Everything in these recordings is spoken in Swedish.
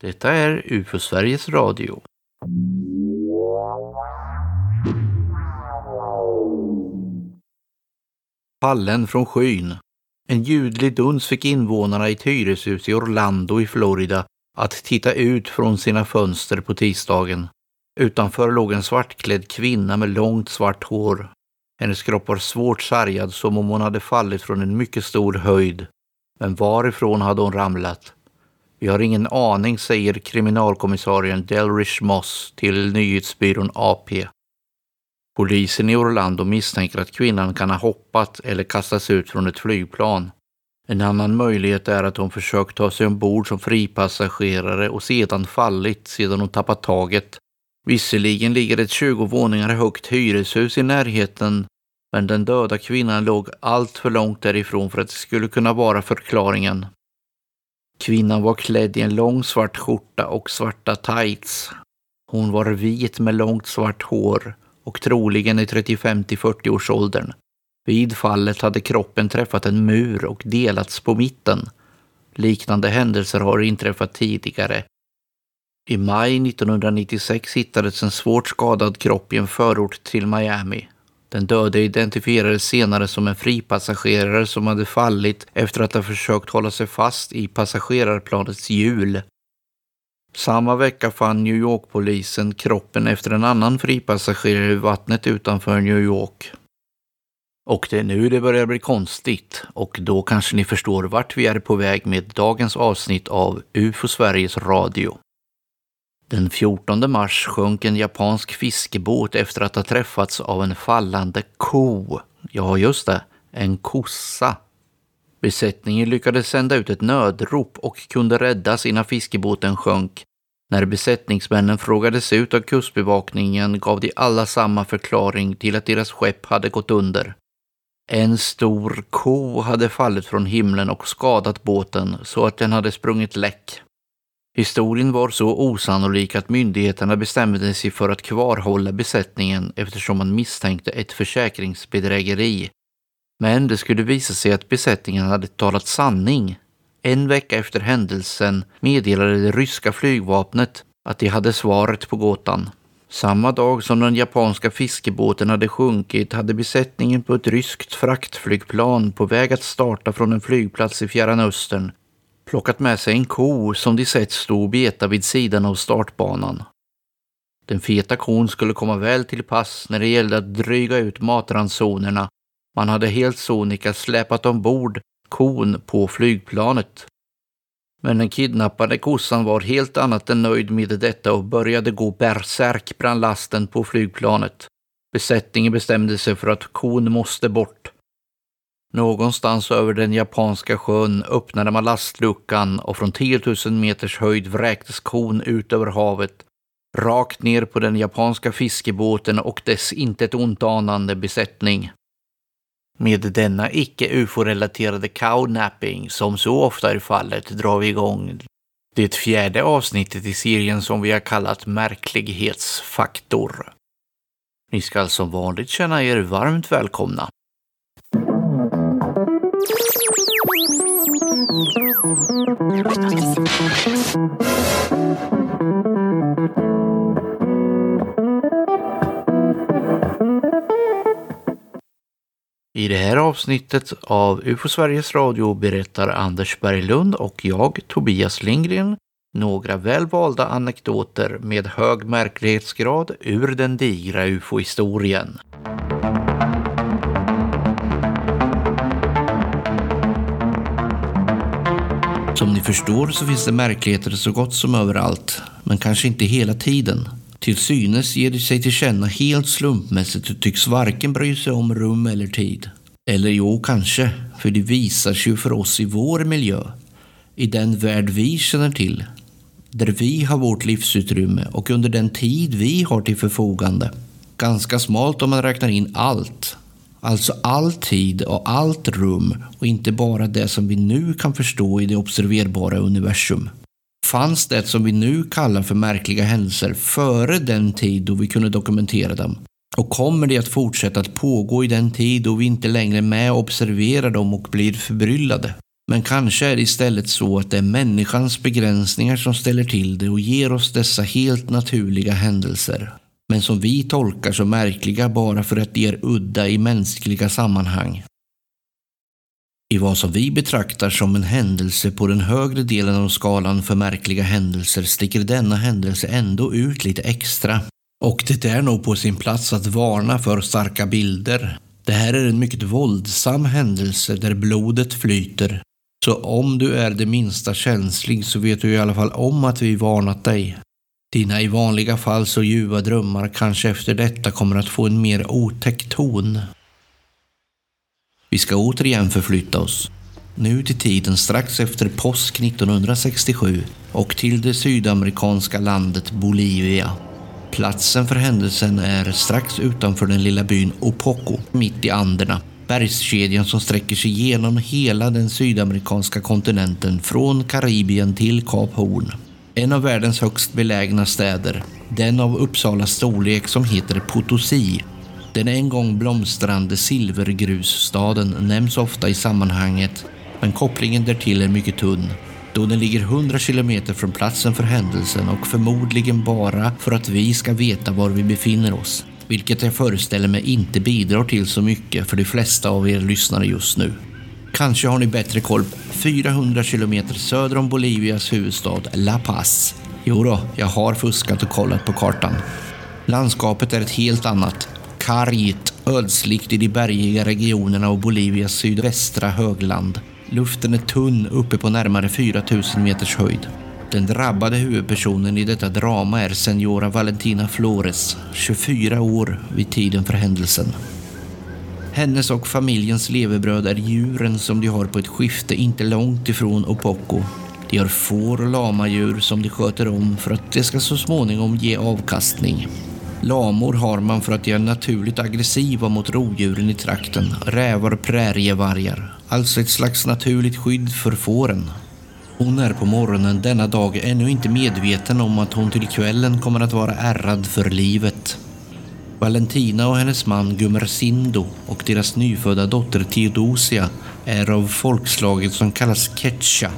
Detta är UFO Sveriges Radio. Fallen från skyn. En ljudlig duns fick invånarna i ett hyreshus i Orlando i Florida att titta ut från sina fönster på tisdagen. Utanför låg en svartklädd kvinna med långt svart hår. Hennes kropp var svårt sargad som om hon hade fallit från en mycket stor höjd. Men varifrån hade hon ramlat? Vi har ingen aning, säger kriminalkommissarien Delrich Moss till nyhetsbyrån AP. Polisen i Orlando misstänker att kvinnan kan ha hoppat eller kastats ut från ett flygplan. En annan möjlighet är att hon försökt ta sig ombord som fripassagerare och sedan fallit sedan hon tappat taget. Visserligen ligger ett 20 våningar högt hyreshus i närheten, men den döda kvinnan låg allt för långt därifrån för att det skulle kunna vara förklaringen. Kvinnan var klädd i en lång svart skjorta och svarta tights. Hon var vit med långt svart hår och troligen i 35 till 40 års åldern. Vid fallet hade kroppen träffat en mur och delats på mitten. Liknande händelser har inträffat tidigare. I maj 1996 hittades en svårt skadad kropp i en förort till Miami. Den döde identifierades senare som en fripassagerare som hade fallit efter att ha försökt hålla sig fast i passagerarplanets hjul. Samma vecka fann New York-polisen kroppen efter en annan fripassagerare i vattnet utanför New York. Och det är nu det börjar bli konstigt och då kanske ni förstår vart vi är på väg med dagens avsnitt av UFO Sveriges Radio. Den 14 mars sjönk en japansk fiskebåt efter att ha träffats av en fallande ko. Ja, just det, en kossa. Besättningen lyckades sända ut ett nödrop och kunde räddas innan fiskebåten sjönk. När besättningsmännen frågades ut av kustbevakningen gav de alla samma förklaring till att deras skepp hade gått under. En stor ko hade fallit från himlen och skadat båten så att den hade sprungit läck. Historien var så osannolik att myndigheterna bestämde sig för att kvarhålla besättningen eftersom man misstänkte ett försäkringsbedrägeri. Men det skulle visa sig att besättningen hade talat sanning. En vecka efter händelsen meddelade det ryska flygvapnet att de hade svaret på gåtan. Samma dag som den japanska fiskebåten hade sjunkit hade besättningen på ett ryskt fraktflygplan på väg att starta från en flygplats i Fjärran Östern plockat med sig en ko som de sett stå och beta vid sidan av startbanan. Den feta kon skulle komma väl till pass när det gällde att dryga ut matransonerna. Man hade helt sonika släpat ombord kon på flygplanet. Men den kidnappade kossan var helt annat än nöjd med detta och började gå bärsärk bland lasten på flygplanet. Besättningen bestämde sig för att kon måste bort. Någonstans över den japanska sjön öppnade man lastluckan och från 10 000 meters höjd vräktes kon ut över havet, rakt ner på den japanska fiskebåten och dess intet ont anande besättning. Med denna icke ufo-relaterade cownapping, som så ofta är fallet, drar vi igång det fjärde avsnittet i serien som vi har kallat Märklighetsfaktor. Ni ska som vanligt känna er varmt välkomna. I det här avsnittet av UFO Sveriges Radio berättar Anders Berglund och jag, Tobias Lindgren, några välvalda anekdoter med hög märklighetsgrad ur den digra UFO-historien. Som ni förstår så finns det märkligheter så gott som överallt, men kanske inte hela tiden. Till synes ger det sig till känna helt slumpmässigt och tycks varken bry sig om rum eller tid. Eller jo, kanske, för det visar sig ju för oss i vår miljö, i den värld vi känner till, där vi har vårt livsutrymme och under den tid vi har till förfogande. Ganska smalt om man räknar in allt, Alltså all tid och allt rum och inte bara det som vi nu kan förstå i det observerbara universum. Fanns det som vi nu kallar för märkliga händelser före den tid då vi kunde dokumentera dem? Och kommer det att fortsätta att pågå i den tid då vi inte längre är med och observerar dem och blir förbryllade? Men kanske är det istället så att det är människans begränsningar som ställer till det och ger oss dessa helt naturliga händelser. Men som vi tolkar som märkliga bara för att de är udda i mänskliga sammanhang. I vad som vi betraktar som en händelse på den högre delen av skalan för märkliga händelser sticker denna händelse ändå ut lite extra. Och det är nog på sin plats att varna för starka bilder. Det här är en mycket våldsam händelse där blodet flyter. Så om du är det minsta känslig så vet du i alla fall om att vi varnat dig. Dina i vanliga fall så ljuva drömmar kanske efter detta kommer att få en mer otäck ton. Vi ska återigen förflytta oss. Nu till tiden strax efter påsk 1967 och till det sydamerikanska landet Bolivia. Platsen för händelsen är strax utanför den lilla byn Opoco, mitt i Anderna. Bergskedjan som sträcker sig genom hela den sydamerikanska kontinenten från Karibien till Kap Horn. En av världens högst belägna städer, den av Uppsalas storlek som heter Potosi. Den en gång blomstrande silvergrusstaden nämns ofta i sammanhanget, men kopplingen därtill är mycket tunn då den ligger 100 kilometer från platsen för händelsen och förmodligen bara för att vi ska veta var vi befinner oss. Vilket jag föreställer mig inte bidrar till så mycket för de flesta av er lyssnare just nu. Kanske har ni bättre koll 400 kilometer söder om Bolivias huvudstad La Paz. Jo då, jag har fuskat och kollat på kartan. Landskapet är ett helt annat. Kargt, ödsligt i de bergiga regionerna och Bolivias sydvästra högland. Luften är tunn uppe på närmare 4000 meters höjd. Den drabbade huvudpersonen i detta drama är Senora Valentina Flores, 24 år vid tiden för händelsen. Hennes och familjens levebröd är djuren som de har på ett skifte inte långt ifrån Opoko. De har får och lamadjur som de sköter om för att det ska så småningom ge avkastning. Lamor har man för att de är naturligt aggressiva mot rovdjuren i trakten, rävar och prärievargar. Alltså ett slags naturligt skydd för fåren. Hon är på morgonen denna dag ännu inte medveten om att hon till kvällen kommer att vara ärrad för livet. Valentina och hennes man Gumersindo och deras nyfödda dotter Theodosia är av folkslaget som kallas Ketcha.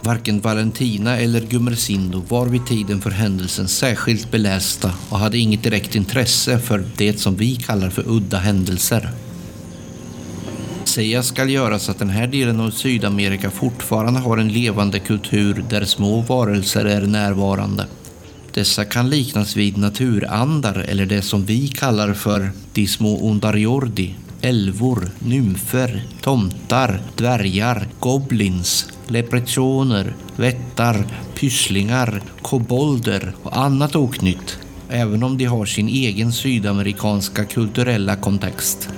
Varken Valentina eller Gumersindo var vid tiden för händelsen särskilt belästa och hade inget direkt intresse för det som vi kallar för udda händelser. Sägas skall göras att den här delen av Sydamerika fortfarande har en levande kultur där små varelser är närvarande. Dessa kan liknas vid naturandar eller det som vi kallar för de små ondariordi, älvor, nymfer, tomtar, dvärgar, goblins, leprechoner, vättar, pysslingar, kobolder och annat oknytt, även om de har sin egen sydamerikanska kulturella kontext.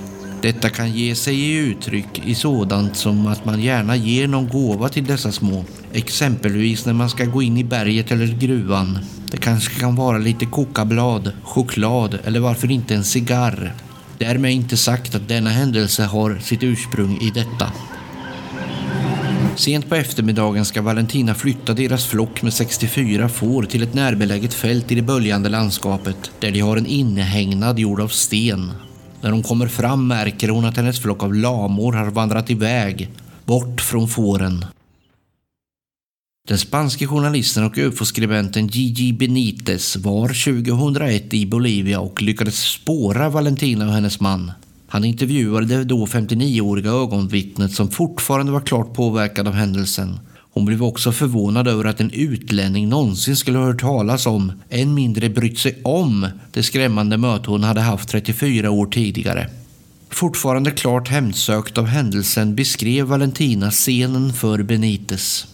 Detta kan ge sig i uttryck i sådant som att man gärna ger någon gåva till dessa små. Exempelvis när man ska gå in i berget eller gruvan. Det kanske kan vara lite kokablad, choklad eller varför inte en cigarr. Därmed inte sagt att denna händelse har sitt ursprung i detta. Sent på eftermiddagen ska Valentina flytta deras flock med 64 får till ett närbeläget fält i det böljande landskapet där de har en innehägnad gjord av sten. När hon kommer fram märker hon att hennes flock av lamor har vandrat iväg, bort från fåren. Den spanske journalisten och ufo-skribenten Gigi Benitez var 2001 i Bolivia och lyckades spåra Valentina och hennes man. Han intervjuade det då 59-åriga ögonvittnet som fortfarande var klart påverkad av händelsen. Hon blev också förvånad över att en utlänning någonsin skulle ha hört talas om, än mindre brytt sig om, det skrämmande möte hon hade haft 34 år tidigare. Fortfarande klart hemsökt av händelsen beskrev Valentina scenen för Benites.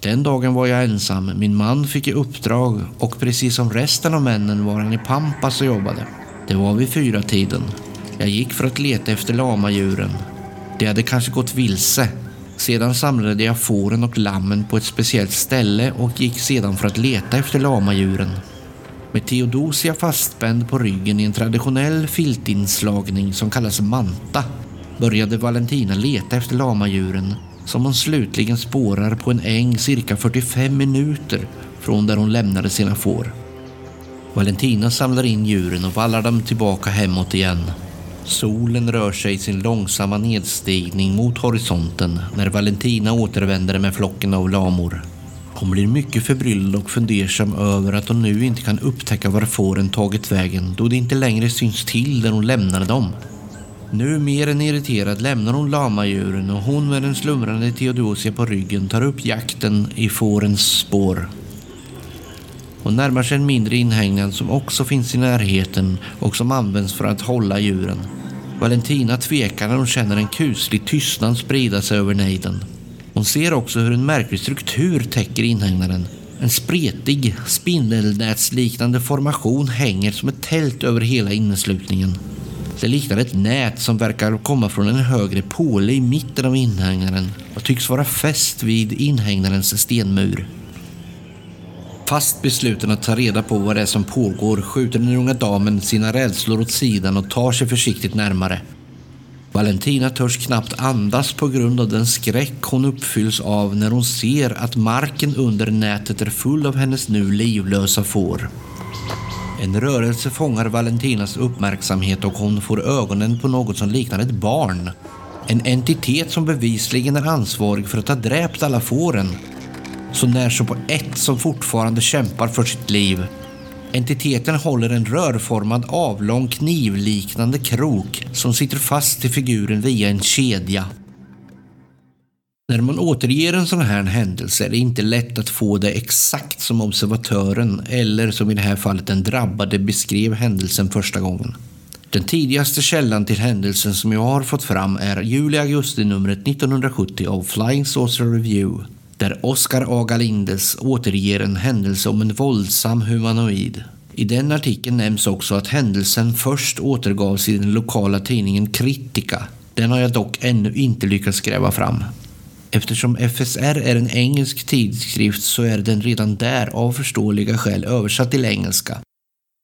Den dagen var jag ensam, min man fick i uppdrag och precis som resten av männen var han i Pampas och jobbade. Det var vid fyra tiden. Jag gick för att leta efter lamadjuren. De hade kanske gått vilse. Sedan samlade jag fåren och lammen på ett speciellt ställe och gick sedan för att leta efter lamadjuren. Med Theodosia fastspänd på ryggen i en traditionell filtinslagning som kallas manta började Valentina leta efter lamadjuren som hon slutligen spårar på en äng cirka 45 minuter från där hon lämnade sina får. Valentina samlar in djuren och vallar dem tillbaka hemåt igen. Solen rör sig i sin långsamma nedstigning mot horisonten när Valentina återvänder med flocken av lamor. Hon blir mycket förbryllad och fundersam över att hon nu inte kan upptäcka var fåren tagit vägen då det inte längre syns till där hon lämnade dem. Nu mer än irriterad lämnar hon lamadjuren och hon med den slumrande Theodosia på ryggen tar upp jakten i fårens spår. Hon närmar sig en mindre inhägnad som också finns i närheten och som används för att hålla djuren. Valentina tvekar när hon känner en kuslig tystnad sprida sig över nejden. Hon ser också hur en märklig struktur täcker inhägnaden. En spretig, spindelnätsliknande formation hänger som ett tält över hela inneslutningen. Det liknar ett nät som verkar komma från en högre påle i mitten av inhägnaden och tycks vara fäst vid inhägnadens stenmur. Fast besluten att ta reda på vad det är som pågår skjuter den unga damen sina rädslor åt sidan och tar sig försiktigt närmare. Valentina törs knappt andas på grund av den skräck hon uppfylls av när hon ser att marken under nätet är full av hennes nu livlösa får. En rörelse fångar Valentinas uppmärksamhet och hon får ögonen på något som liknar ett barn. En entitet som bevisligen är ansvarig för att ha dräpt alla fåren. Så när så på ett som fortfarande kämpar för sitt liv. Entiteten håller en rörformad avlång knivliknande krok som sitter fast i figuren via en kedja. När man återger en sån här händelse är det inte lätt att få det exakt som observatören eller som i det här fallet den drabbade beskrev händelsen första gången. Den tidigaste källan till händelsen som jag har fått fram är juli-augusti-numret 1970 av Flying Saucer Review där Oscar Aga Lindes återger en händelse om en våldsam humanoid. I den artikeln nämns också att händelsen först återgavs i den lokala tidningen Kritika. Den har jag dock ännu inte lyckats gräva fram. Eftersom FSR är en engelsk tidskrift så är den redan där av förståeliga skäl översatt till engelska.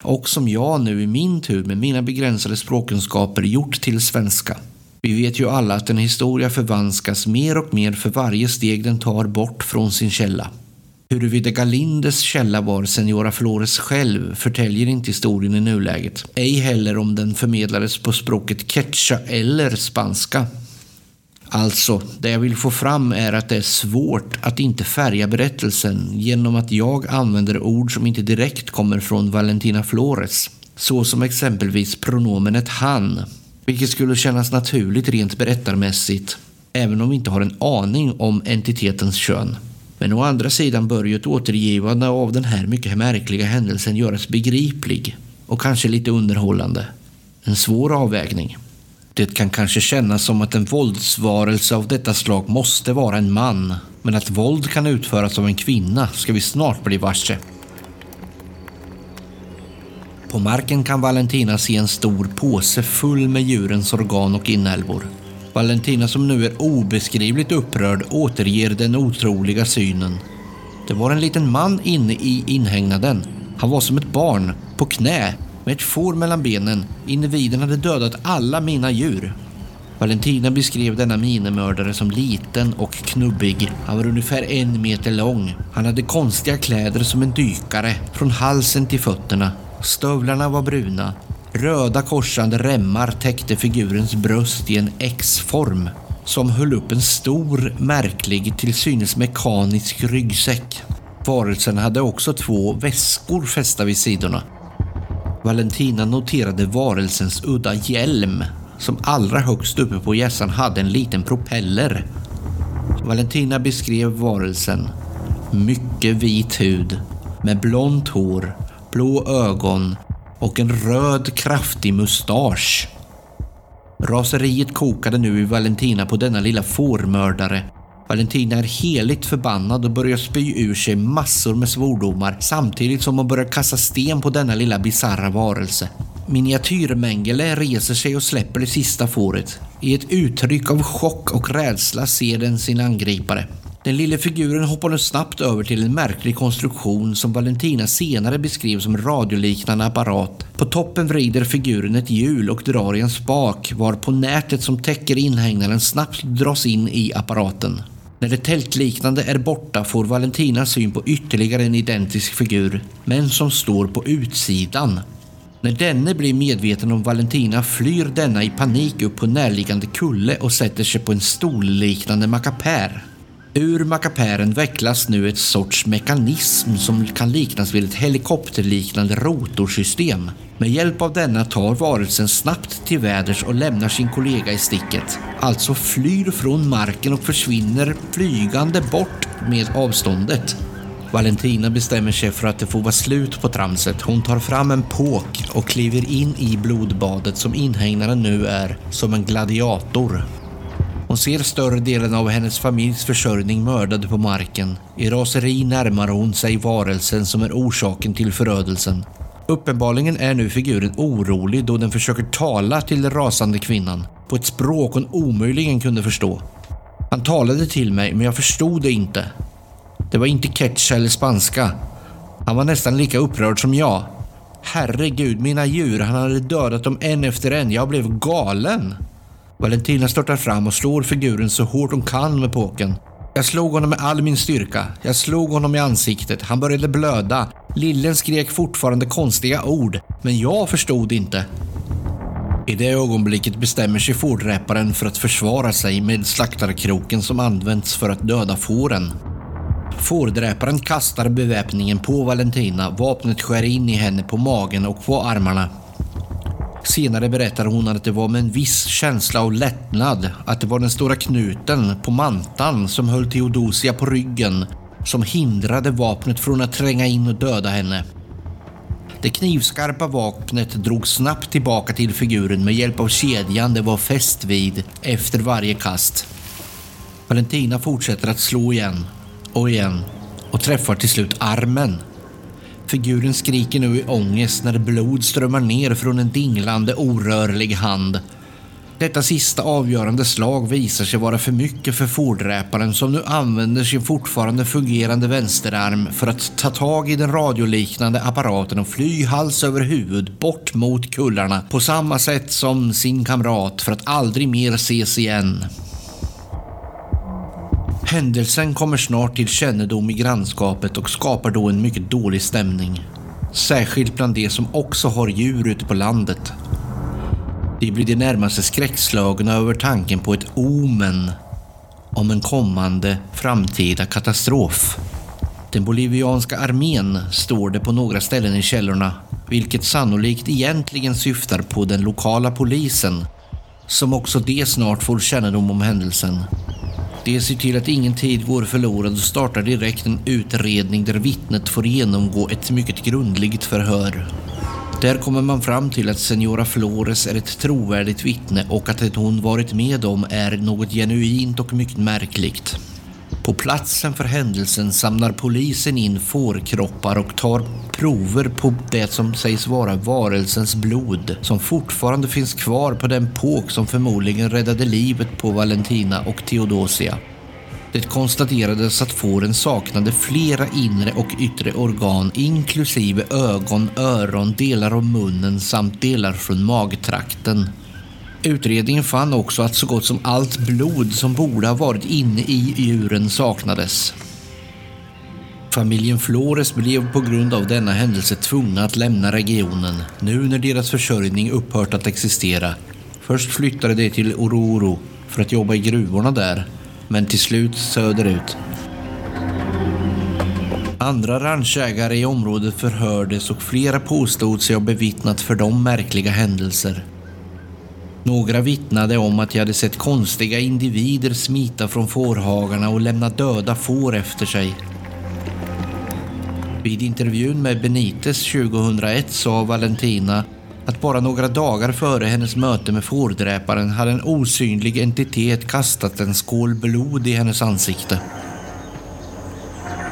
Och som jag nu i min tur med mina begränsade språkkunskaper gjort till svenska. Vi vet ju alla att en historia förvanskas mer och mer för varje steg den tar bort från sin källa. Huruvida Galindes källa var Senora Flores själv förtäljer inte historien i nuläget. Ej heller om den förmedlades på språket quechua eller spanska. Alltså, det jag vill få fram är att det är svårt att inte färga berättelsen genom att jag använder ord som inte direkt kommer från Valentina Flores. Så som exempelvis pronomenet han, vilket skulle kännas naturligt rent berättarmässigt, även om vi inte har en aning om entitetens kön. Men å andra sidan bör ju ett återgivande av den här mycket märkliga händelsen göras begriplig och kanske lite underhållande. En svår avvägning. Det kan kanske kännas som att en våldsvarelse av detta slag måste vara en man, men att våld kan utföras av en kvinna ska vi snart bli varse. På marken kan Valentina se en stor påse full med djurens organ och inälvor. Valentina som nu är obeskrivligt upprörd återger den otroliga synen. Det var en liten man inne i inhägnaden. Han var som ett barn, på knä, med ett får mellan benen. Individen hade dödat alla mina djur. Valentina beskrev denna minemördare som liten och knubbig. Han var ungefär en meter lång. Han hade konstiga kläder som en dykare, från halsen till fötterna. Stövlarna var bruna. Röda korsande remmar täckte figurens bröst i en X-form som höll upp en stor, märklig, till synes mekanisk ryggsäck. Varelsen hade också två väskor fästa vid sidorna. Valentina noterade varelsens udda hjälm som allra högst uppe på hjässan hade en liten propeller. Valentina beskrev varelsen. Mycket vit hud med blont hår blå ögon och en röd kraftig mustasch. Raseriet kokade nu i Valentina på denna lilla fårmördare. Valentina är heligt förbannad och börjar spy ur sig massor med svordomar samtidigt som hon börjar kasta sten på denna lilla bizarra varelse. Miniatyrmängele reser sig och släpper det sista fåret. I ett uttryck av chock och rädsla ser den sin angripare. Den lilla figuren hoppar nu snabbt över till en märklig konstruktion som Valentina senare beskrev som radioliknande apparat. På toppen vrider figuren ett hjul och drar i en spak varpå nätet som täcker inhägnaden snabbt dras in i apparaten. När det tältliknande är borta får Valentina syn på ytterligare en identisk figur, men som står på utsidan. När denne blir medveten om Valentina flyr denna i panik upp på närliggande kulle och sätter sig på en stolliknande makapär. Ur makapären vecklas nu ett sorts mekanism som kan liknas vid ett helikopterliknande rotorsystem. Med hjälp av denna tar varelsen snabbt till väders och lämnar sin kollega i sticket. Alltså flyr från marken och försvinner flygande bort med avståndet. Valentina bestämmer sig för att det får vara slut på tramset. Hon tar fram en påk och kliver in i blodbadet som inhägnaden nu är, som en gladiator. Ser större delen av hennes familjs försörjning mördade på marken. I raseri närmar hon sig varelsen som är orsaken till förödelsen. Uppenbarligen är nu figuren orolig då den försöker tala till den rasande kvinnan på ett språk hon omöjligen kunde förstå. Han talade till mig, men jag förstod det inte. Det var inte ketch eller spanska. Han var nästan lika upprörd som jag. Herregud, mina djur, han hade dödat dem en efter en. Jag blev galen. Valentina störtar fram och slår figuren så hårt hon kan med påken. Jag slog honom med all min styrka. Jag slog honom i ansiktet. Han började blöda. Lillen skrek fortfarande konstiga ord, men jag förstod inte. I det ögonblicket bestämmer sig fårdräparen för att försvara sig med slaktarkroken som används för att döda fåren. Fårdräparen kastar beväpningen på Valentina. Vapnet skär in i henne på magen och på armarna. Senare berättar hon att det var med en viss känsla av lättnad att det var den stora knuten på mantan som höll Theodosia på ryggen som hindrade vapnet från att tränga in och döda henne. Det knivskarpa vapnet drog snabbt tillbaka till figuren med hjälp av kedjan det var fäst vid efter varje kast. Valentina fortsätter att slå igen och igen och träffar till slut armen. Figuren skriker nu i ångest när blod strömmar ner från en dinglande orörlig hand. Detta sista avgörande slag visar sig vara för mycket för fordräparen som nu använder sin fortfarande fungerande vänsterarm för att ta tag i den radioliknande apparaten och fly hals över huvud bort mot kullarna på samma sätt som sin kamrat för att aldrig mer ses igen. Händelsen kommer snart till kännedom i grannskapet och skapar då en mycket dålig stämning. Särskilt bland de som också har djur ute på landet. De blir det närmaste skräckslagna över tanken på ett omen om en kommande framtida katastrof. Den bolivianska armén står det på några ställen i källorna, vilket sannolikt egentligen syftar på den lokala polisen, som också de snart får kännedom om händelsen. De ser till att ingen tid går förlorad och startar direkt en utredning där vittnet får genomgå ett mycket grundligt förhör. Där kommer man fram till att Senora Flores är ett trovärdigt vittne och att det hon varit med om är något genuint och mycket märkligt. På platsen för händelsen samlar polisen in fårkroppar och tar prover på det som sägs vara varelsens blod som fortfarande finns kvar på den påk som förmodligen räddade livet på Valentina och Theodosia. Det konstaterades att fåren saknade flera inre och yttre organ inklusive ögon, öron, delar av munnen samt delar från magtrakten. Utredningen fann också att så gott som allt blod som borde ha varit inne i djuren saknades. Familjen Flores blev på grund av denna händelse tvungna att lämna regionen nu när deras försörjning upphört att existera. Först flyttade de till Oruro för att jobba i gruvorna där, men till slut söderut. Andra ranchägare i området förhördes och flera påstod sig ha bevittnat för dem märkliga händelser. Några vittnade om att jag hade sett konstiga individer smita från fårhagarna och lämna döda får efter sig. Vid intervjun med Benites 2001 sa Valentina att bara några dagar före hennes möte med fårdräparen hade en osynlig entitet kastat en skål blod i hennes ansikte.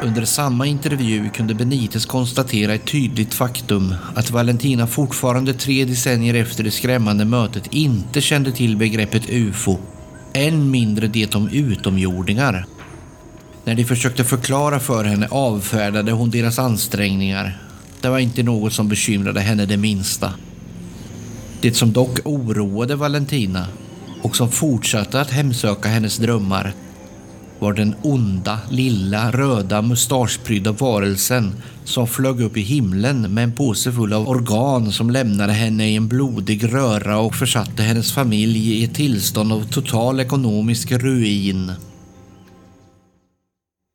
Under samma intervju kunde Benitez konstatera ett tydligt faktum att Valentina fortfarande tre decennier efter det skrämmande mötet inte kände till begreppet UFO, än mindre det om utomjordingar. När de försökte förklara för henne avfärdade hon deras ansträngningar. Det var inte något som bekymrade henne det minsta. Det som dock oroade Valentina och som fortsatte att hemsöka hennes drömmar var den onda, lilla, röda, mustaschprydda varelsen som flög upp i himlen med en påse full av organ som lämnade henne i en blodig röra och försatte hennes familj i ett tillstånd av total ekonomisk ruin.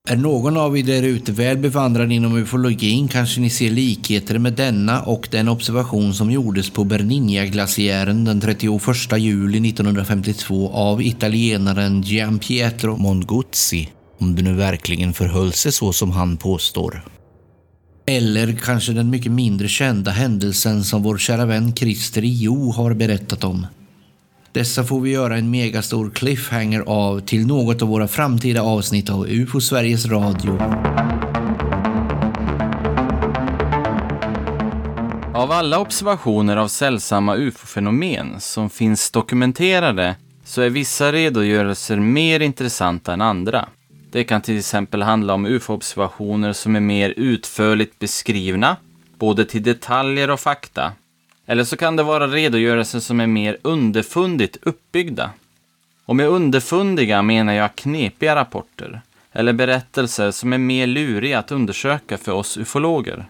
Är någon av er där ute väl bevandrad inom ufologin kanske ni ser likheter med denna och den observation som gjordes på Bernina-glaciären den 31 juli 1952 av italienaren Gianpietro Monguzzi, om det nu verkligen förhöll sig så som han påstår. Eller kanske den mycket mindre kända händelsen som vår kära vän Christer Jo har berättat om. Dessa får vi göra en megastor cliffhanger av till något av våra framtida avsnitt av UFO Sveriges Radio. Av alla observationer av sällsamma UFO-fenomen som finns dokumenterade så är vissa redogörelser mer intressanta än andra. Det kan till exempel handla om UFO-observationer som är mer utförligt beskrivna, både till detaljer och fakta, eller så kan det vara redogörelser som är mer underfundigt uppbyggda. Och med underfundiga menar jag knepiga rapporter, eller berättelser som är mer luriga att undersöka för oss ufologer.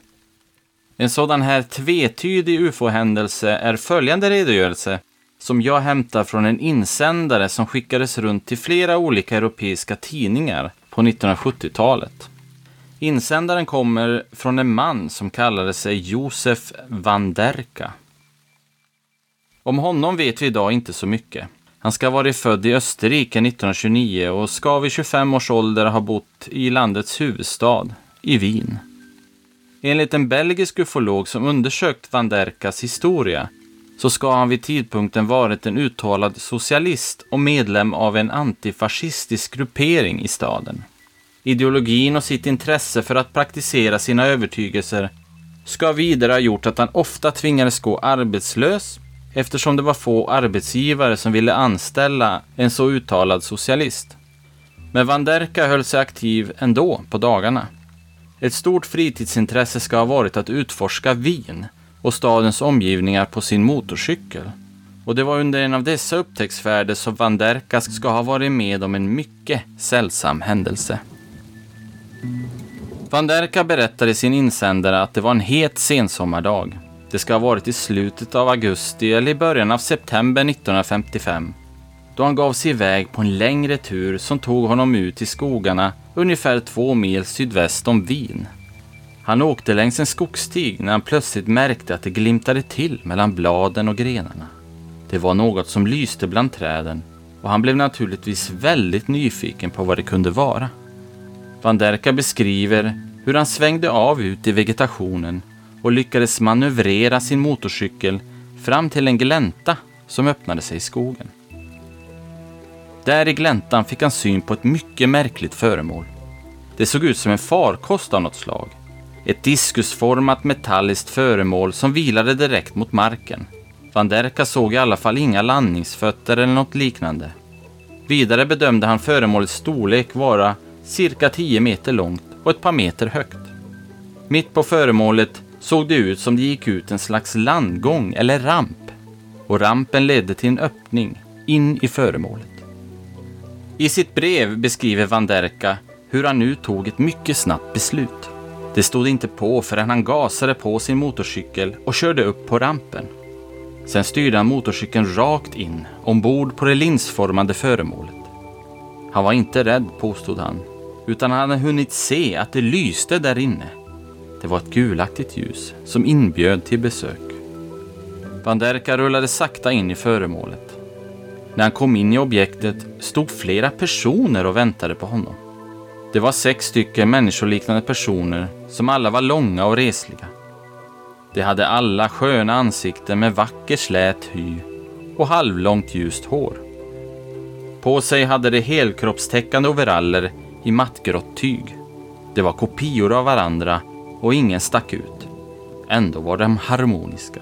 En sådan här tvetydig ufo-händelse är följande redogörelse som jag hämtar från en insändare som skickades runt till flera olika europeiska tidningar på 1970-talet. Insändaren kommer från en man som kallade sig Josef van Derka. Om honom vet vi idag inte så mycket. Han ska ha varit född i Österrike 1929 och ska vid 25 års ålder ha bott i landets huvudstad, i Wien. Enligt en belgisk ufolog som undersökt van Derkas historia så ska han vid tidpunkten varit en uttalad socialist och medlem av en antifascistisk gruppering i staden. Ideologin och sitt intresse för att praktisera sina övertygelser ska vidare ha gjort att han ofta tvingades gå arbetslös eftersom det var få arbetsgivare som ville anställa en så uttalad socialist. Men Van Derka höll sig aktiv ändå på dagarna. Ett stort fritidsintresse ska ha varit att utforska Wien och stadens omgivningar på sin motorcykel. Och det var under en av dessa upptäcktsfärder som Van Derka ska ha varit med om en mycket sällsam händelse. Van Derka berättar i sin insändare att det var en het sensommardag det ska ha varit i slutet av augusti eller i början av september 1955 då han gav sig iväg på en längre tur som tog honom ut i skogarna ungefär två mil sydväst om Wien. Han åkte längs en skogsstig när han plötsligt märkte att det glimtade till mellan bladen och grenarna. Det var något som lyste bland träden och han blev naturligtvis väldigt nyfiken på vad det kunde vara. Van Derka beskriver hur han svängde av ut i vegetationen och lyckades manövrera sin motorcykel fram till en glänta som öppnade sig i skogen. Där i gläntan fick han syn på ett mycket märkligt föremål. Det såg ut som en farkost av något slag. Ett diskusformat metalliskt föremål som vilade direkt mot marken. Van Derka såg i alla fall inga landningsfötter eller något liknande. Vidare bedömde han föremålets storlek vara cirka 10 meter långt och ett par meter högt. Mitt på föremålet såg det ut som det gick ut en slags landgång eller ramp och rampen ledde till en öppning in i föremålet. I sitt brev beskriver Van Derka hur han nu tog ett mycket snabbt beslut. Det stod inte på förrän han gasade på sin motorcykel och körde upp på rampen. Sen styrde han motorcykeln rakt in ombord på det linsformade föremålet. Han var inte rädd, påstod han, utan han hade hunnit se att det lyste där inne det var ett gulaktigt ljus som inbjöd till besök. Vanderka rullade sakta in i föremålet. När han kom in i objektet stod flera personer och väntade på honom. Det var sex stycken människoliknande personer som alla var långa och resliga. De hade alla sköna ansikten med vacker slät hy och halvlångt ljust hår. På sig hade de helkroppstäckande overaller i mattgrått tyg. Det var kopior av varandra och ingen stack ut. Ändå var de harmoniska.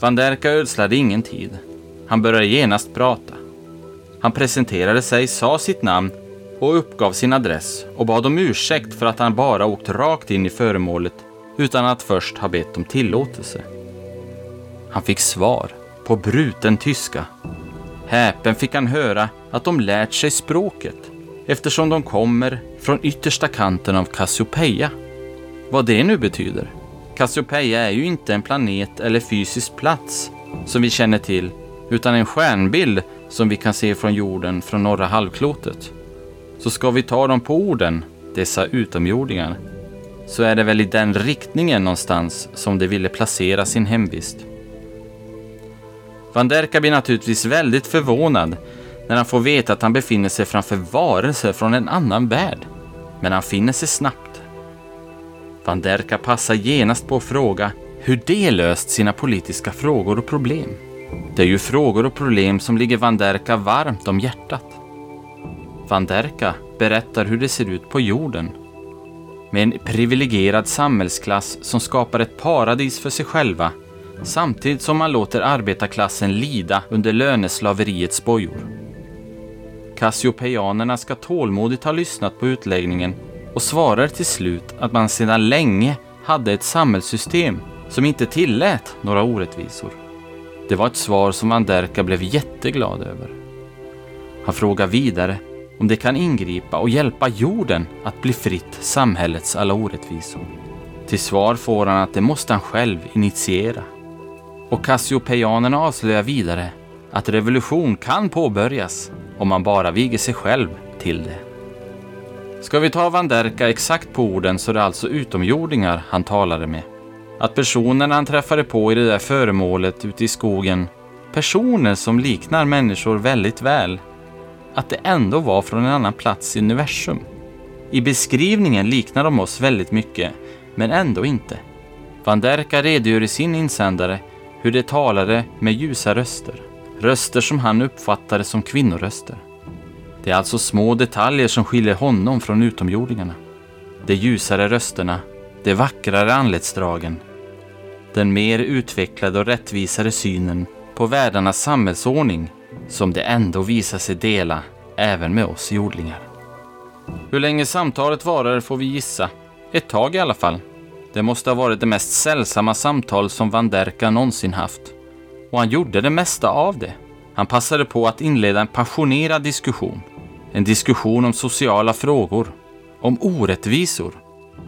Van Derka ödslade ingen tid. Han började genast prata. Han presenterade sig, sa sitt namn och uppgav sin adress och bad om ursäkt för att han bara åkt rakt in i föremålet utan att först ha bett om tillåtelse. Han fick svar på bruten tyska. Häpen fick han höra att de lärt sig språket eftersom de kommer från yttersta kanten av Cassiopeia. Vad det nu betyder. Cassiopeia är ju inte en planet eller fysisk plats som vi känner till, utan en stjärnbild som vi kan se från jorden från norra halvklotet. Så ska vi ta dem på orden, dessa utomjordingar, så är det väl i den riktningen någonstans som de ville placera sin hemvist. Van Derka blir naturligtvis väldigt förvånad när han får veta att han befinner sig framför varelser från en annan värld. Men han finner sig snabbt. Van Derka passar genast på att fråga hur de löst sina politiska frågor och problem. Det är ju frågor och problem som ligger Van Derka varmt om hjärtat. Van Derka berättar hur det ser ut på jorden. Med en privilegierad samhällsklass som skapar ett paradis för sig själva samtidigt som man låter arbetarklassen lida under löneslaveriets bojor. Cassiopeianerna ska tålmodigt ha lyssnat på utläggningen och svarar till slut att man sedan länge hade ett samhällssystem som inte tillät några orättvisor. Det var ett svar som Anderka blev jätteglad över. Han frågar vidare om det kan ingripa och hjälpa jorden att bli fritt samhällets alla orättvisor. Till svar får han att det måste han själv initiera. Och Cassiopeianerna avslöjar vidare att revolution kan påbörjas om man bara viger sig själv till det. Ska vi ta Van Derka exakt på orden så är det alltså utomjordingar han talade med. Att personerna han träffade på i det där föremålet ute i skogen, personer som liknar människor väldigt väl, att det ändå var från en annan plats i universum. I beskrivningen liknar de oss väldigt mycket, men ändå inte. Van Derka redogör i sin insändare hur de talade med ljusa röster. Röster som han uppfattade som kvinnoröster. Det är alltså små detaljer som skiljer honom från utomjordingarna. De ljusare rösterna, de vackrare anletsdragen, den mer utvecklade och rättvisare synen på världarnas samhällsordning som det ändå visar sig dela även med oss jordlingar. Hur länge samtalet varade får vi gissa. Ett tag i alla fall. Det måste ha varit det mest sällsamma samtal som Van Derka någonsin haft. Och han gjorde det mesta av det. Han passade på att inleda en passionerad diskussion. En diskussion om sociala frågor, om orättvisor,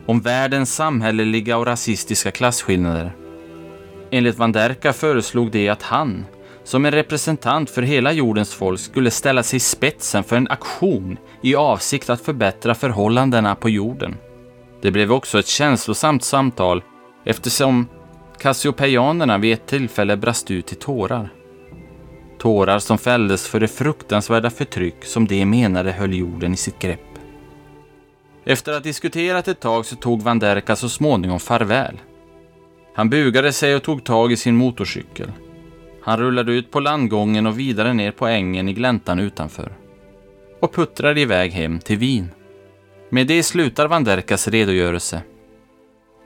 om världens samhälleliga och rasistiska klasskillnader. Enligt Van Derka föreslog det att han, som en representant för hela jordens folk, skulle ställa sig i spetsen för en aktion i avsikt att förbättra förhållandena på jorden. Det blev också ett känslosamt samtal eftersom Cassiopeianerna vid ett tillfälle brast ut i tårar. Tårar som fälldes för det fruktansvärda förtryck som de menade höll jorden i sitt grepp. Efter att ha diskuterat ett tag så tog Van Derka så småningom farväl. Han bugade sig och tog tag i sin motorcykel. Han rullade ut på landgången och vidare ner på ängen i gläntan utanför. Och puttrade iväg hem till Wien. Med det slutar Van Derkas redogörelse.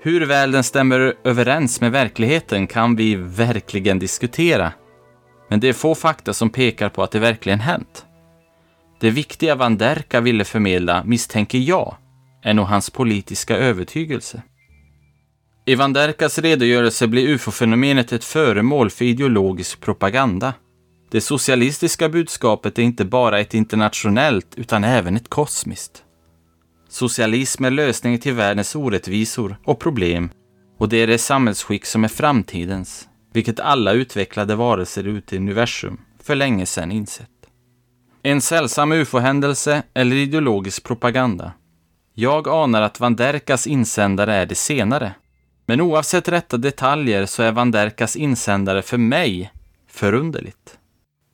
Hur väl den stämmer överens med verkligheten kan vi verkligen diskutera. Men det är få fakta som pekar på att det verkligen hänt. Det viktiga Van Derka ville förmedla, misstänker jag, är nog hans politiska övertygelse. I Van Derkas redogörelse blir ufo-fenomenet ett föremål för ideologisk propaganda. Det socialistiska budskapet är inte bara ett internationellt utan även ett kosmiskt. Socialism är lösningen till världens orättvisor och problem och det är det samhällsskick som är framtidens, vilket alla utvecklade varelser ute i universum för länge sedan insett. En sällsam ufo-händelse eller ideologisk propaganda. Jag anar att Van Derkas insändare är det senare. Men oavsett rätta detaljer så är Van Derkas insändare för mig förunderligt.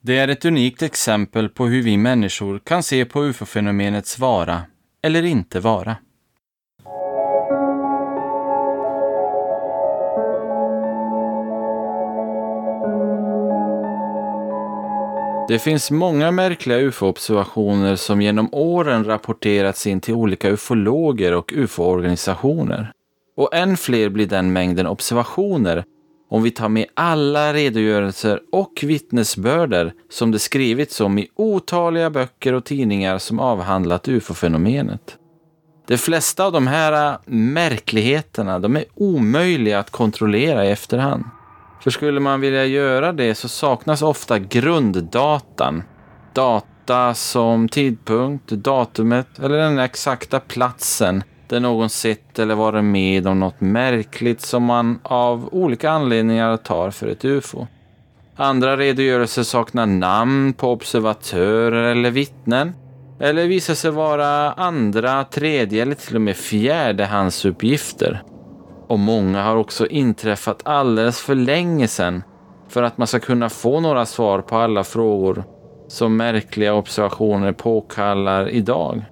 Det är ett unikt exempel på hur vi människor kan se på ufo-fenomenets vara eller inte vara. Det finns många märkliga ufo-observationer som genom åren rapporterats in till olika ufologer och ufo-organisationer. Och än fler blir den mängden observationer om vi tar med alla redogörelser och vittnesbörder som det skrivits om i otaliga böcker och tidningar som avhandlat ufo-fenomenet. De flesta av de här äh, märkligheterna de är omöjliga att kontrollera i efterhand. För skulle man vilja göra det så saknas ofta grunddatan. Data som tidpunkt, datumet eller den exakta platsen där någon sett eller varit med om något märkligt som man av olika anledningar tar för ett ufo. Andra redogörelser saknar namn på observatörer eller vittnen eller visar sig vara andra, tredje eller till och med fjärdehandsuppgifter. Och många har också inträffat alldeles för länge sedan för att man ska kunna få några svar på alla frågor som märkliga observationer påkallar idag.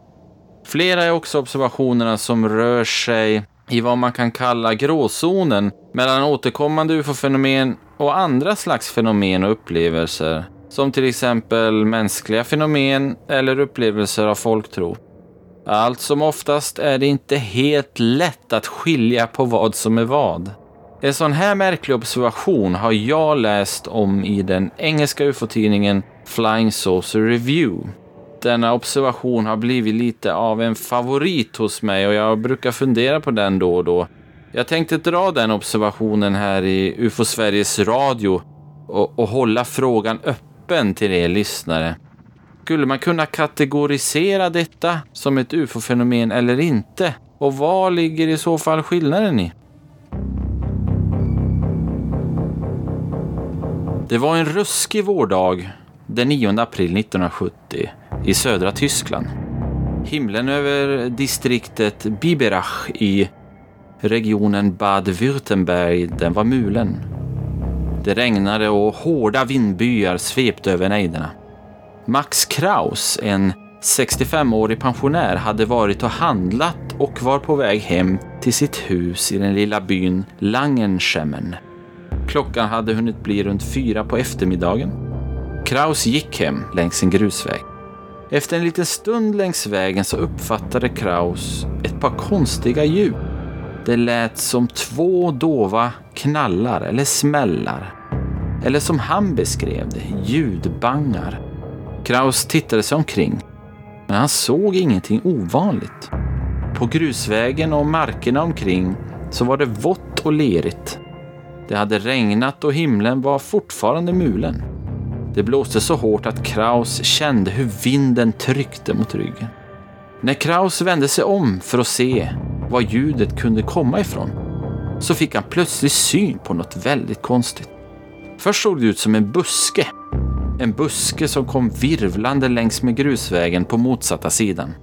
Flera är också observationerna som rör sig i vad man kan kalla gråzonen mellan återkommande ufo-fenomen och andra slags fenomen och upplevelser, som till exempel mänskliga fenomen eller upplevelser av folktro. Allt som oftast är det inte helt lätt att skilja på vad som är vad. En sån här märklig observation har jag läst om i den engelska ufo-tidningen Flying Saucer Review. Denna observation har blivit lite av en favorit hos mig och jag brukar fundera på den då och då. Jag tänkte dra den observationen här i UFO Sveriges Radio och, och hålla frågan öppen till er lyssnare. Skulle man kunna kategorisera detta som ett ufo-fenomen eller inte? Och vad ligger i så fall skillnaden i? Det var en ruskig vårdag den 9 april 1970 i södra Tyskland. Himlen över distriktet Biberach i regionen Bad Württemberg, den var mulen. Det regnade och hårda vindbyar svepte över nejderna. Max Kraus, en 65-årig pensionär, hade varit och handlat och var på väg hem till sitt hus i den lilla byn Langenschemmen. Klockan hade hunnit bli runt fyra på eftermiddagen. Kraus gick hem längs en grusväg. Efter en liten stund längs vägen så uppfattade Kraus ett par konstiga ljud. Det lät som två dova knallar eller smällar. Eller som han beskrev det, ljudbangar. Kraus tittade sig omkring, men han såg ingenting ovanligt. På grusvägen och markerna omkring så var det vått och lerigt. Det hade regnat och himlen var fortfarande mulen. Det blåste så hårt att Kraus kände hur vinden tryckte mot ryggen. När Kraus vände sig om för att se var ljudet kunde komma ifrån så fick han plötsligt syn på något väldigt konstigt. Först såg det ut som en buske. En buske som kom virvlande längs med grusvägen på motsatta sidan.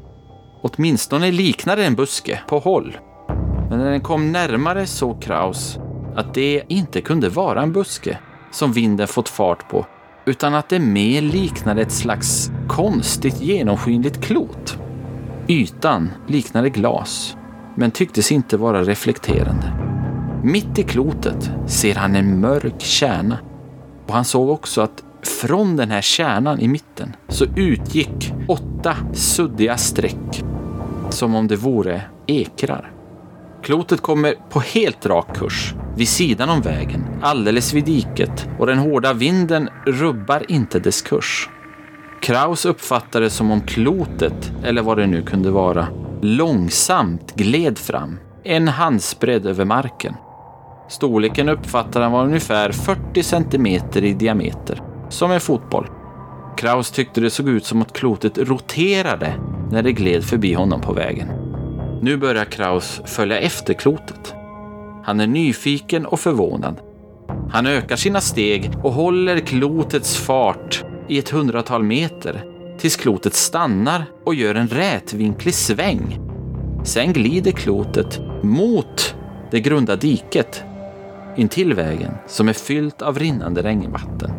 Åtminstone liknade en buske på håll. Men när den kom närmare såg Kraus att det inte kunde vara en buske som vinden fått fart på, utan att det mer liknade ett slags konstigt genomskinligt klot. Ytan liknade glas, men tycktes inte vara reflekterande. Mitt i klotet ser han en mörk kärna och han såg också att från den här kärnan i mitten så utgick åtta suddiga streck som om det vore ekrar. Klotet kommer på helt rak kurs, vid sidan om vägen, alldeles vid diket och den hårda vinden rubbar inte dess kurs. Kraus uppfattar det som om klotet, eller vad det nu kunde vara, långsamt gled fram, en handsbredd över marken. Storleken uppfattar han var ungefär 40 centimeter i diameter, som en fotboll. Kraus tyckte det såg ut som att klotet roterade när det gled förbi honom på vägen. Nu börjar Kraus följa efter klotet. Han är nyfiken och förvånad. Han ökar sina steg och håller klotets fart i ett hundratal meter tills klotet stannar och gör en rätvinklig sväng. Sen glider klotet mot det grunda diket intill vägen som är fyllt av rinnande regnvatten.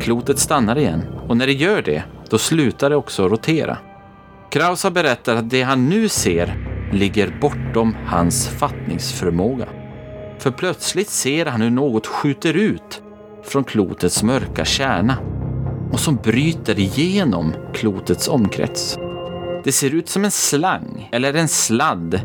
Klotet stannar igen och när det gör det, då slutar det också rotera. Kraus har berättat att det han nu ser ligger bortom hans fattningsförmåga. För plötsligt ser han hur något skjuter ut från klotets mörka kärna och som bryter igenom klotets omkrets. Det ser ut som en slang eller en sladd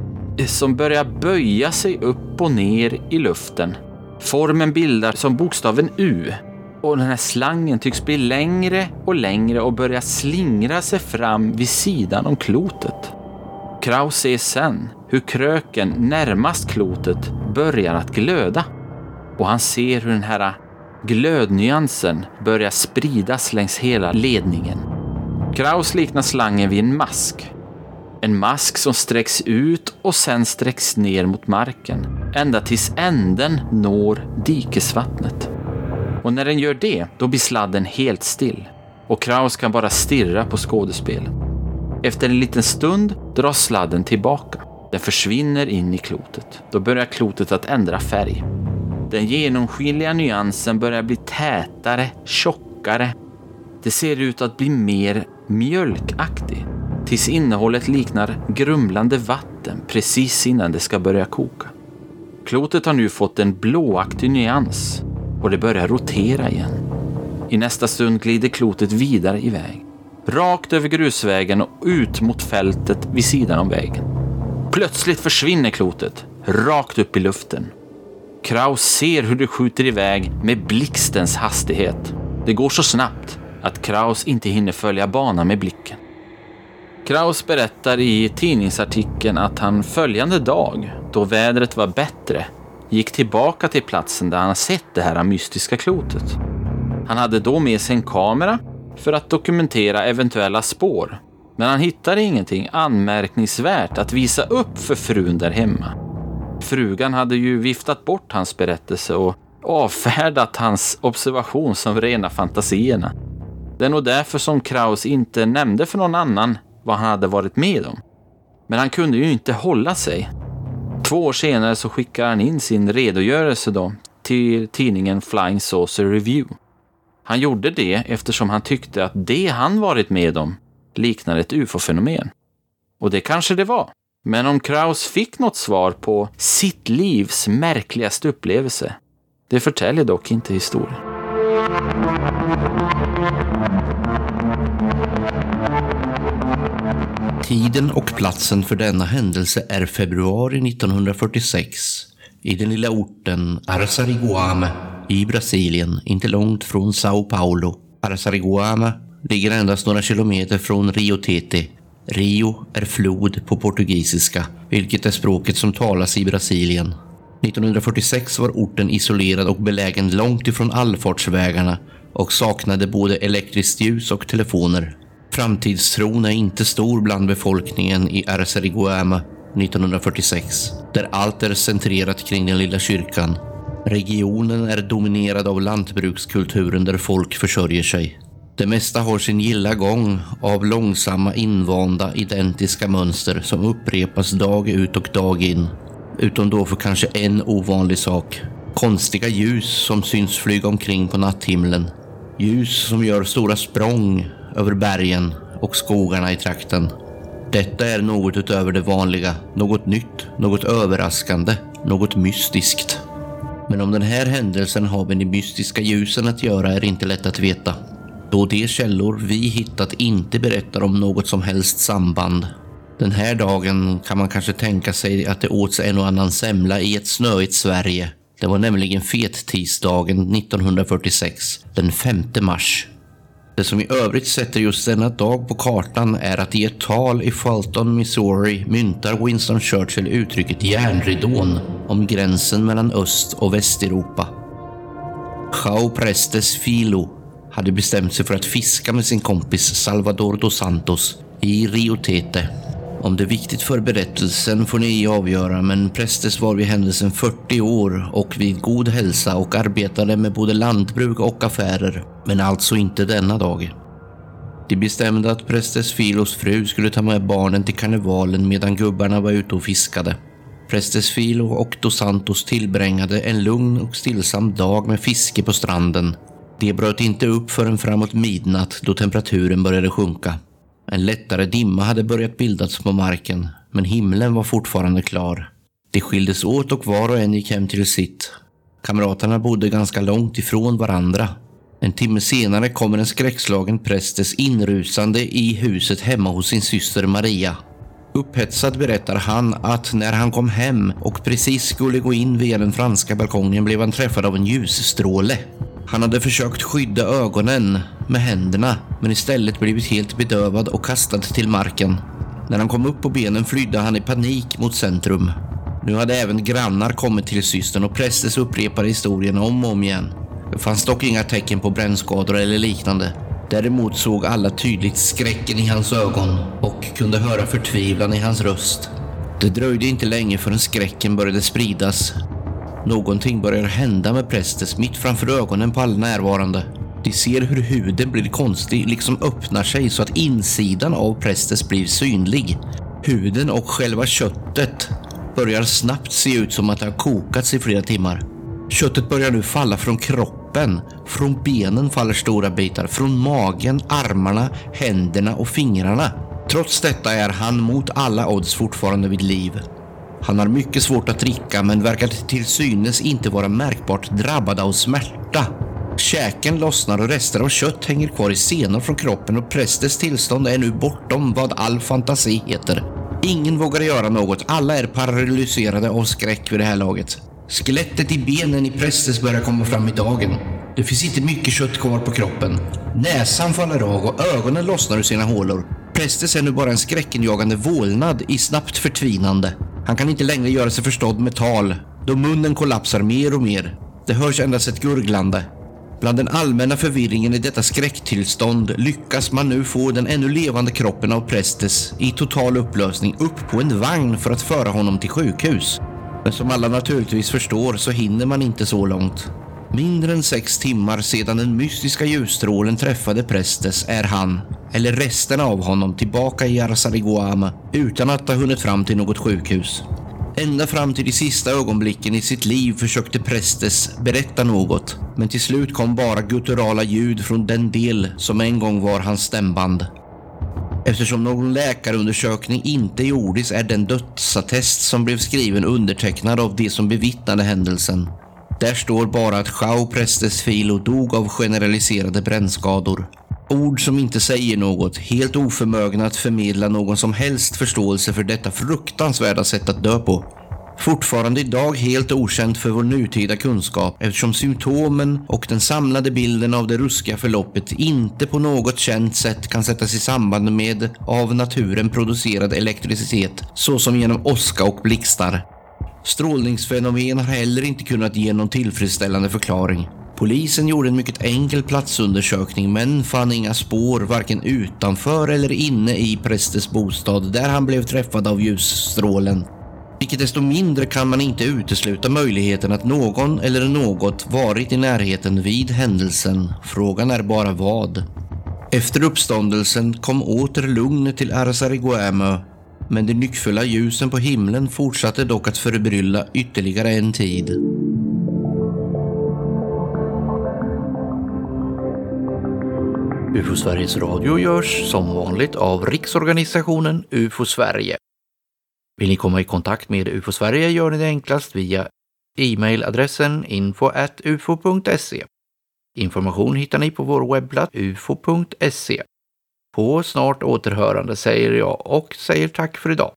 som börjar böja sig upp och ner i luften. Formen bildar som bokstaven U och den här slangen tycks bli längre och längre och börja slingra sig fram vid sidan om klotet. Kraus ser sen hur kröken närmast klotet börjar att glöda och han ser hur den här glödnyansen börjar spridas längs hela ledningen. Kraus liknar slangen vid en mask. En mask som sträcks ut och sen sträcks ner mot marken, ända tills änden når dikesvattnet. Och när den gör det, då blir sladden helt still och Kraus kan bara stirra på skådespelet. Efter en liten stund dras sladden tillbaka. Den försvinner in i klotet. Då börjar klotet att ändra färg. Den genomskinliga nyansen börjar bli tätare, tjockare. Det ser ut att bli mer mjölkaktig tills innehållet liknar grumlande vatten precis innan det ska börja koka. Klotet har nu fått en blåaktig nyans och det börjar rotera igen. I nästa stund glider klotet vidare iväg. Rakt över grusvägen och ut mot fältet vid sidan om vägen. Plötsligt försvinner klotet, rakt upp i luften. Kraus ser hur det skjuter iväg med blixtens hastighet. Det går så snabbt att Kraus inte hinner följa banan med blicken. Kraus berättar i tidningsartikeln att han följande dag, då vädret var bättre, gick tillbaka till platsen där han sett det här mystiska klotet. Han hade då med sig en kamera för att dokumentera eventuella spår. Men han hittade ingenting anmärkningsvärt att visa upp för frun där hemma. Frugan hade ju viftat bort hans berättelse och avfärdat hans observation som rena fantasierna. Det är nog därför som Kraus inte nämnde för någon annan vad han hade varit med om. Men han kunde ju inte hålla sig. Två år senare så skickar han in sin redogörelse då till tidningen Flying Saucer Review. Han gjorde det eftersom han tyckte att det han varit med om liknade ett ufo-fenomen. Och det kanske det var. Men om Kraus fick något svar på sitt livs märkligaste upplevelse, det förtäljer dock inte historien. Tiden och platsen för denna händelse är februari 1946 i den lilla orten Arsariguame i Brasilien, inte långt från Sao Paulo. Arsariguama ligger endast några kilometer från Rio Tete. Rio är flod på portugisiska, vilket är språket som talas i Brasilien. 1946 var orten isolerad och belägen långt ifrån allfartsvägarna och saknade både elektriskt ljus och telefoner. Framtidstron är inte stor bland befolkningen i Arsariguama 1946, där allt är centrerat kring den lilla kyrkan. Regionen är dominerad av lantbrukskulturen där folk försörjer sig. Det mesta har sin gilla gång av långsamma invanda identiska mönster som upprepas dag ut och dag in. Utom då för kanske en ovanlig sak. Konstiga ljus som syns flyga omkring på natthimlen. Ljus som gör stora språng över bergen och skogarna i trakten. Detta är något utöver det vanliga, något nytt, något överraskande, något mystiskt. Men om den här händelsen har med de mystiska ljusen att göra är inte lätt att veta. Då de källor vi hittat inte berättar om något som helst samband. Den här dagen kan man kanske tänka sig att det åts en och annan semla i ett snöigt Sverige. Det var nämligen fettisdagen 1946, den 5 mars. Det som i övrigt sätter just denna dag på kartan är att i ett tal i Fulton, Missouri myntar Winston Churchill uttrycket järnridån om gränsen mellan Öst och Västeuropa. Chao Prestes Filo hade bestämt sig för att fiska med sin kompis Salvador dos Santos i Rio Tete. Om det är viktigt för berättelsen får ni avgöra, men Prestes var vid händelsen 40 år och vid god hälsa och arbetade med både lantbruk och affärer, men alltså inte denna dag. De bestämde att Prestes Filos fru skulle ta med barnen till karnevalen medan gubbarna var ute och fiskade. Prestes Filo och Dos Santos tillbringade en lugn och stillsam dag med fiske på stranden. De bröt inte upp förrän framåt midnatt då temperaturen började sjunka. En lättare dimma hade börjat bildas på marken, men himlen var fortfarande klar. De skildes åt och var och en gick hem till sitt. Kamraterna bodde ganska långt ifrån varandra. En timme senare kommer en skräckslagen prästes inrusande i huset hemma hos sin syster Maria. Upphetsad berättar han att när han kom hem och precis skulle gå in via den franska balkongen blev han träffad av en ljusstråle. Han hade försökt skydda ögonen med händerna men istället blivit helt bedövad och kastad till marken. När han kom upp på benen flydde han i panik mot centrum. Nu hade även grannar kommit till systern och prästes upprepade historien om och om igen. Det fanns dock inga tecken på brännskador eller liknande. Däremot såg alla tydligt skräcken i hans ögon och kunde höra förtvivlan i hans röst. Det dröjde inte länge förrän skräcken började spridas. Någonting börjar hända med Prestes mitt framför ögonen på alla närvarande. De ser hur huden blir konstig, liksom öppnar sig så att insidan av Prestes blir synlig. Huden och själva köttet börjar snabbt se ut som att det har kokats i flera timmar. Köttet börjar nu falla från kroppen. Från benen faller stora bitar. Från magen, armarna, händerna och fingrarna. Trots detta är han mot alla odds fortfarande vid liv. Han har mycket svårt att dricka men verkar till synes inte vara märkbart drabbad av smärta. Käken lossnar och rester av kött hänger kvar i senor från kroppen och prästens tillstånd är nu bortom vad all fantasi heter. Ingen vågar göra något, alla är paralyserade av skräck vid det här laget. Skelettet i benen i prästes börjar komma fram i dagen. Det finns inte mycket kött kvar på kroppen. Näsan faller av och ögonen lossnar ur sina hålor. Prästes är nu bara en skräckenjagande vålnad i snabbt förtvinande. Han kan inte längre göra sig förstådd med tal, då munnen kollapsar mer och mer. Det hörs endast ett gurglande. Bland den allmänna förvirringen i detta skräcktillstånd lyckas man nu få den ännu levande kroppen av Prestes i total upplösning upp på en vagn för att föra honom till sjukhus. Men som alla naturligtvis förstår så hinner man inte så långt. Mindre än sex timmar sedan den mystiska ljusstrålen träffade Prestes är han, eller resten av honom, tillbaka i Arsariguama utan att ha hunnit fram till något sjukhus. Ända fram till de sista ögonblicken i sitt liv försökte Prestes berätta något, men till slut kom bara gutturala ljud från den del som en gång var hans stämband. Eftersom någon läkarundersökning inte gjordes är den dödsattest som blev skriven undertecknad av de som bevittnade händelsen. Där står bara att Chao Prestes Filo dog av generaliserade brännskador. Ord som inte säger något, helt oförmögna att förmedla någon som helst förståelse för detta fruktansvärda sätt att dö på. Fortfarande idag helt okänt för vår nutida kunskap eftersom symptomen och den samlade bilden av det ruskiga förloppet inte på något känt sätt kan sättas i samband med av naturen producerad elektricitet såsom genom åska och blixtar. Strålningsfenomen har heller inte kunnat ge någon tillfredsställande förklaring. Polisen gjorde en mycket enkel platsundersökning men fann inga spår varken utanför eller inne i prästens bostad där han blev träffad av ljusstrålen. Vilket desto mindre kan man inte utesluta möjligheten att någon eller något varit i närheten vid händelsen. Frågan är bara vad. Efter uppståndelsen kom åter lugnet till Arsariguamö men de nyckfulla ljusen på himlen fortsatte dock att förbrylla ytterligare en tid. UFO Sveriges Radio görs som vanligt av Riksorganisationen UFO Sverige. Vill ni komma i kontakt med UFO Sverige gör ni det enklast via e-mailadressen info.ufo.se. Information hittar ni på vår webbplats ufo.se. På snart återhörande säger jag och säger tack för idag.